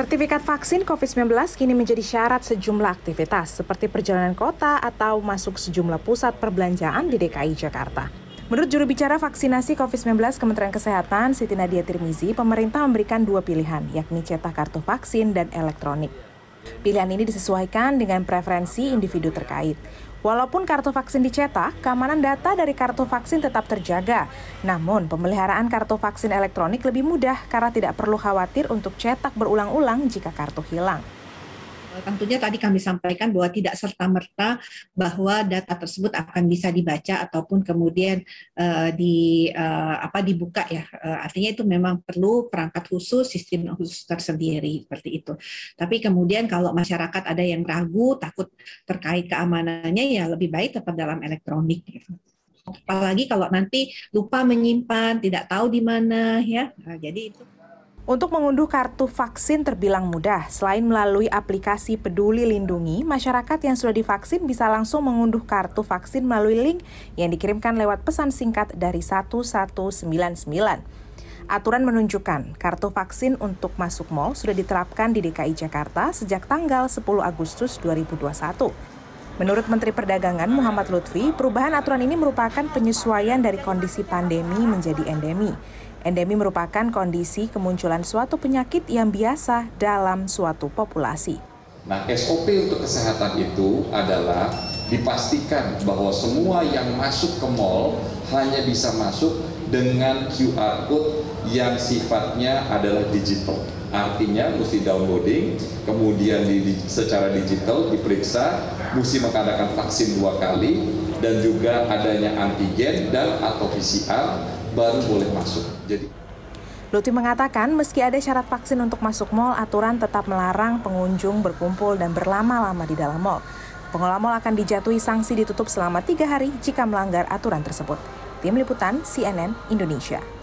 Sertifikat vaksin COVID-19 kini menjadi syarat sejumlah aktivitas seperti perjalanan kota atau masuk sejumlah pusat perbelanjaan di DKI Jakarta. Menurut juru bicara vaksinasi COVID-19 Kementerian Kesehatan Siti Nadia Tirmizi, pemerintah memberikan dua pilihan, yakni cetak kartu vaksin dan elektronik. Pilihan ini disesuaikan dengan preferensi individu terkait. Walaupun kartu vaksin dicetak, keamanan data dari kartu vaksin tetap terjaga. Namun, pemeliharaan kartu vaksin elektronik lebih mudah karena tidak perlu khawatir untuk cetak berulang-ulang jika kartu hilang. Tentunya tadi kami sampaikan bahwa tidak serta-merta bahwa data tersebut akan bisa dibaca ataupun kemudian uh, di uh, apa dibuka ya. Uh, artinya itu memang perlu perangkat khusus, sistem khusus tersendiri seperti itu. Tapi kemudian kalau masyarakat ada yang ragu, takut terkait keamanannya ya lebih baik tetap dalam elektronik gitu apalagi kalau nanti lupa menyimpan, tidak tahu di mana ya. Nah, jadi itu untuk mengunduh kartu vaksin terbilang mudah. Selain melalui aplikasi Peduli Lindungi, masyarakat yang sudah divaksin bisa langsung mengunduh kartu vaksin melalui link yang dikirimkan lewat pesan singkat dari 1199. Aturan menunjukkan kartu vaksin untuk masuk mal sudah diterapkan di DKI Jakarta sejak tanggal 10 Agustus 2021. Menurut Menteri Perdagangan Muhammad Lutfi, perubahan aturan ini merupakan penyesuaian dari kondisi pandemi menjadi endemi. Endemi merupakan kondisi kemunculan suatu penyakit yang biasa dalam suatu populasi. Nah, SOP untuk kesehatan itu adalah dipastikan bahwa semua yang masuk ke mall hanya bisa masuk dengan QR code yang sifatnya adalah digital. Artinya mesti downloading, kemudian di, secara digital diperiksa, mesti mengadakan vaksin dua kali, dan juga adanya antigen dan atau PCR baru boleh masuk. Jadi Lutfi mengatakan meski ada syarat vaksin untuk masuk mal, aturan tetap melarang pengunjung berkumpul dan berlama-lama di dalam mal. Pengelola mal akan dijatuhi sanksi ditutup selama tiga hari jika melanggar aturan tersebut. Tim Liputan CNN Indonesia.